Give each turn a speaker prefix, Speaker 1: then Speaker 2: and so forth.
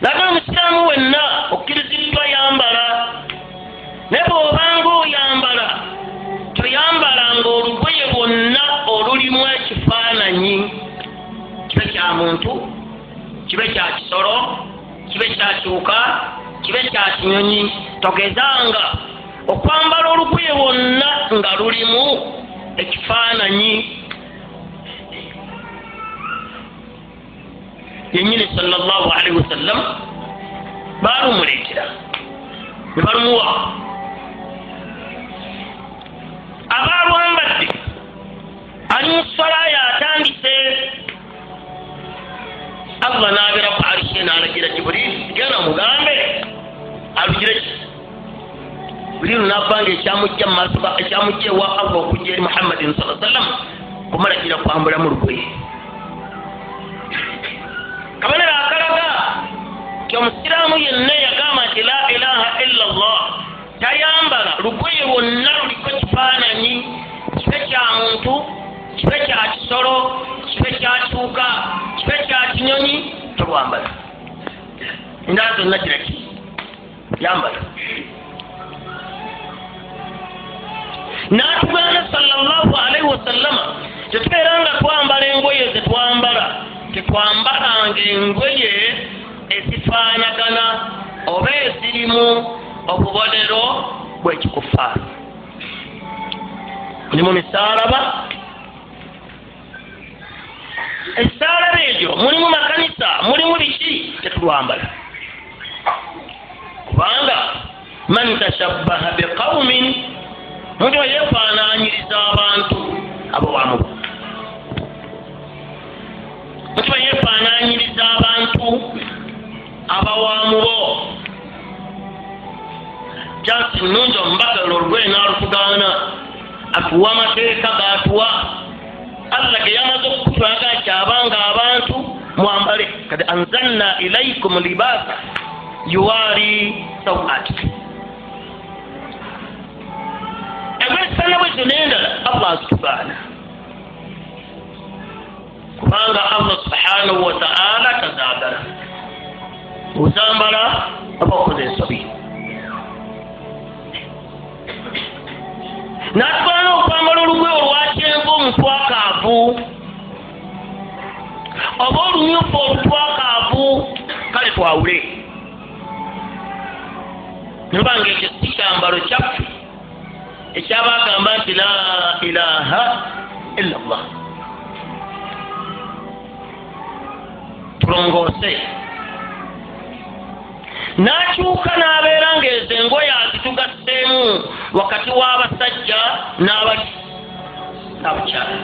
Speaker 1: naga omusiraamu wenna okkiriziddwa yambala. Naye bw'obanga oyambala toyambalanga olugoye lwonna olulimu ekifaananyi. Kibe kya muntu kibe kya kisolo kibe kya kiwuka kibe kya kinyonyi. Togezanga okwambala olugoye lwonna nga lulimu ekifaananyi yenyini salllahu alaihi wasallam baalumuleetera ne balumuwa abaalwambadde ali mu salaaya atandise allah nabeera ku arishe naalagira jiburili genda mugambe alugire ki buriru navanga ekyamujja mumaaso ekyamujja ewa allah okujja eri muhammadin saa sallam kumalagira kwambulamu lugoye omusiraamu yenna yagamba nti la ilaha illa llah tayambala lugoye lwonna luliko kifaananyi. Kibe kya muntu kibe kya kisolo kibe kya kiwuka kibe kya kinyonyi tolwambala. Endala zonna kiraki yambala. N'atugaana sallallahu alaihi wasallama tetubeera nga twambala engoye zetwambala tetwambalanga engoye ezifaanagana oba ezirimu obubonero bwekikufaana mulimu misaalaba. Esaalaba egyo mulimu makanisa mulimu biki tetulwambala? Kubanga man tashabbaha biqaumin muntu yefaananyiriza nungi omubaka lo olugoye n'alutugaana atuwa amateeka gatuwa allah ge yamaze okutulaga nti abanga abantu. Mwambale kati anzalna ilaikum libaasa yuwaari sawatikum ebwesana bwezo nendala allah azitugaana kubanga allah subhanahu wataala tazaagala ozambala aba okoze ensobi natugana okwambala olugoye olwakyenvu omutwakaavu oba olumyufu olutwakaavu kale twawule. Nobanga ekyo si kyambalo kyaffe ekyabagamba nti la ilaha illa llah tulongoose. N'akyuka n'abeera ngaezo engoye azitugasseemu wakati w'abasajja n'abaki n'abakyala